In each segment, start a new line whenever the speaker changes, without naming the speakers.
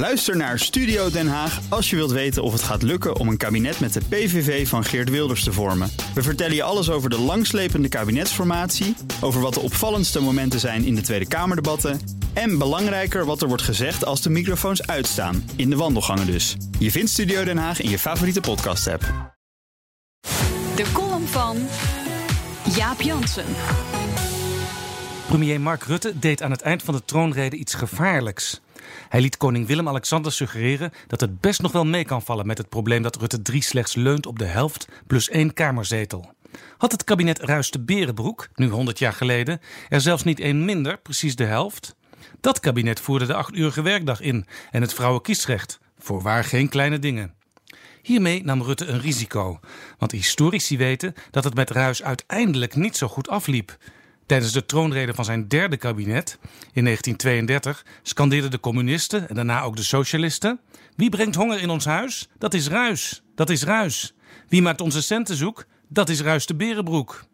Luister naar Studio Den Haag als je wilt weten of het gaat lukken om een kabinet met de PVV van Geert Wilders te vormen. We vertellen je alles over de langslepende kabinetsformatie, over wat de opvallendste momenten zijn in de Tweede Kamerdebatten en belangrijker wat er wordt gezegd als de microfoons uitstaan, in de wandelgangen dus. Je vindt Studio Den Haag in je favoriete podcast-app.
De column van Jaap Jansen.
Premier Mark Rutte deed aan het eind van de troonrede iets gevaarlijks. Hij liet koning Willem-Alexander suggereren dat het best nog wel mee kan vallen met het probleem dat Rutte 3 slechts leunt op de helft plus één kamerzetel. Had het kabinet Ruis de Berenbroek, nu 100 jaar geleden, er zelfs niet één minder, precies de helft? Dat kabinet voerde de acht-urige werkdag in en het vrouwenkiesrecht. Voorwaar geen kleine dingen. Hiermee nam Rutte een risico, want historici weten dat het met Ruis uiteindelijk niet zo goed afliep. Tijdens de troonrede van zijn derde kabinet in 1932 scandeerden de communisten en daarna ook de socialisten: Wie brengt honger in ons huis? Dat is Ruis. Dat is Ruis. Wie maakt onze centen zoek? Dat is Ruis de Berenbroek.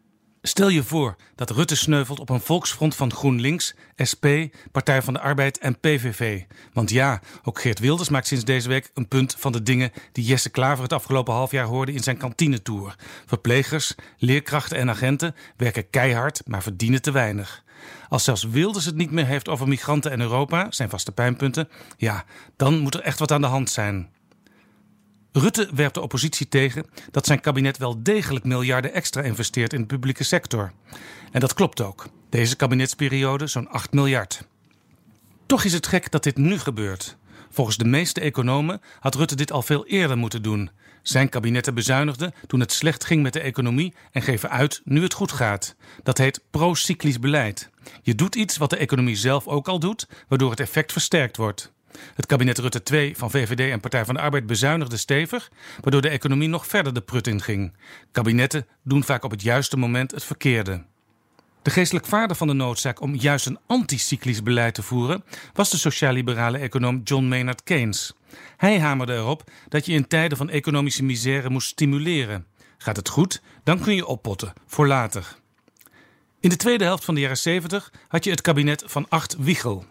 Stel je voor dat Rutte sneuvelt op een volksfront van GroenLinks, SP, Partij van de Arbeid en PVV. Want ja, ook Geert Wilders maakt sinds deze week een punt van de dingen die Jesse Klaver het afgelopen half jaar hoorde in zijn kantinetour. Verplegers, leerkrachten en agenten werken keihard, maar verdienen te weinig. Als zelfs Wilders het niet meer heeft over migranten en Europa, zijn vaste pijnpunten, ja, dan moet er echt wat aan de hand zijn. Rutte werpt de oppositie tegen dat zijn kabinet wel degelijk miljarden extra investeert in de publieke sector. En dat klopt ook. Deze kabinetsperiode zo'n 8 miljard. Toch is het gek dat dit nu gebeurt. Volgens de meeste economen had Rutte dit al veel eerder moeten doen. Zijn kabinetten bezuinigden toen het slecht ging met de economie en geven uit nu het goed gaat. Dat heet pro-cyclisch beleid. Je doet iets wat de economie zelf ook al doet, waardoor het effect versterkt wordt. Het kabinet Rutte 2 van VVD en Partij van de Arbeid bezuinigde stevig, waardoor de economie nog verder de prut in ging. Kabinetten doen vaak op het juiste moment het verkeerde. De geestelijk vader van de noodzaak om juist een anticyclisch beleid te voeren was de sociaal-liberale econoom John Maynard Keynes. Hij hamerde erop dat je in tijden van economische misère moest stimuleren. Gaat het goed, dan kun je oppotten voor later. In de tweede helft van de jaren 70 had je het kabinet van Acht Wiegel.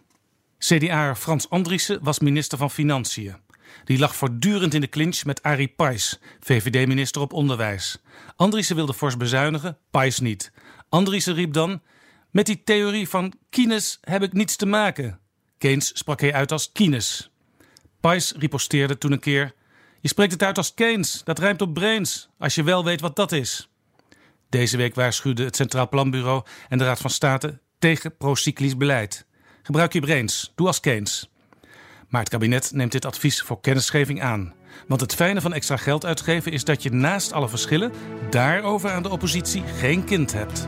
CDA Frans Andriessen was minister van Financiën. Die lag voortdurend in de clinch met Arie Pais, VVD-minister op Onderwijs. Andriessen wilde fors bezuinigen, Pais niet. Andriessen riep dan: Met die theorie van Kines heb ik niets te maken. Keynes sprak hij uit als Kines. Pais riposteerde toen een keer: Je spreekt het uit als Keynes, dat rijmt op brains, als je wel weet wat dat is. Deze week waarschuwde het Centraal Planbureau en de Raad van State tegen procyclisch beleid. Gebruik je brains, doe als Keynes. Maar het kabinet neemt dit advies voor kennisgeving aan. Want het fijne van extra geld uitgeven is dat je naast alle verschillen daarover aan de oppositie geen kind hebt.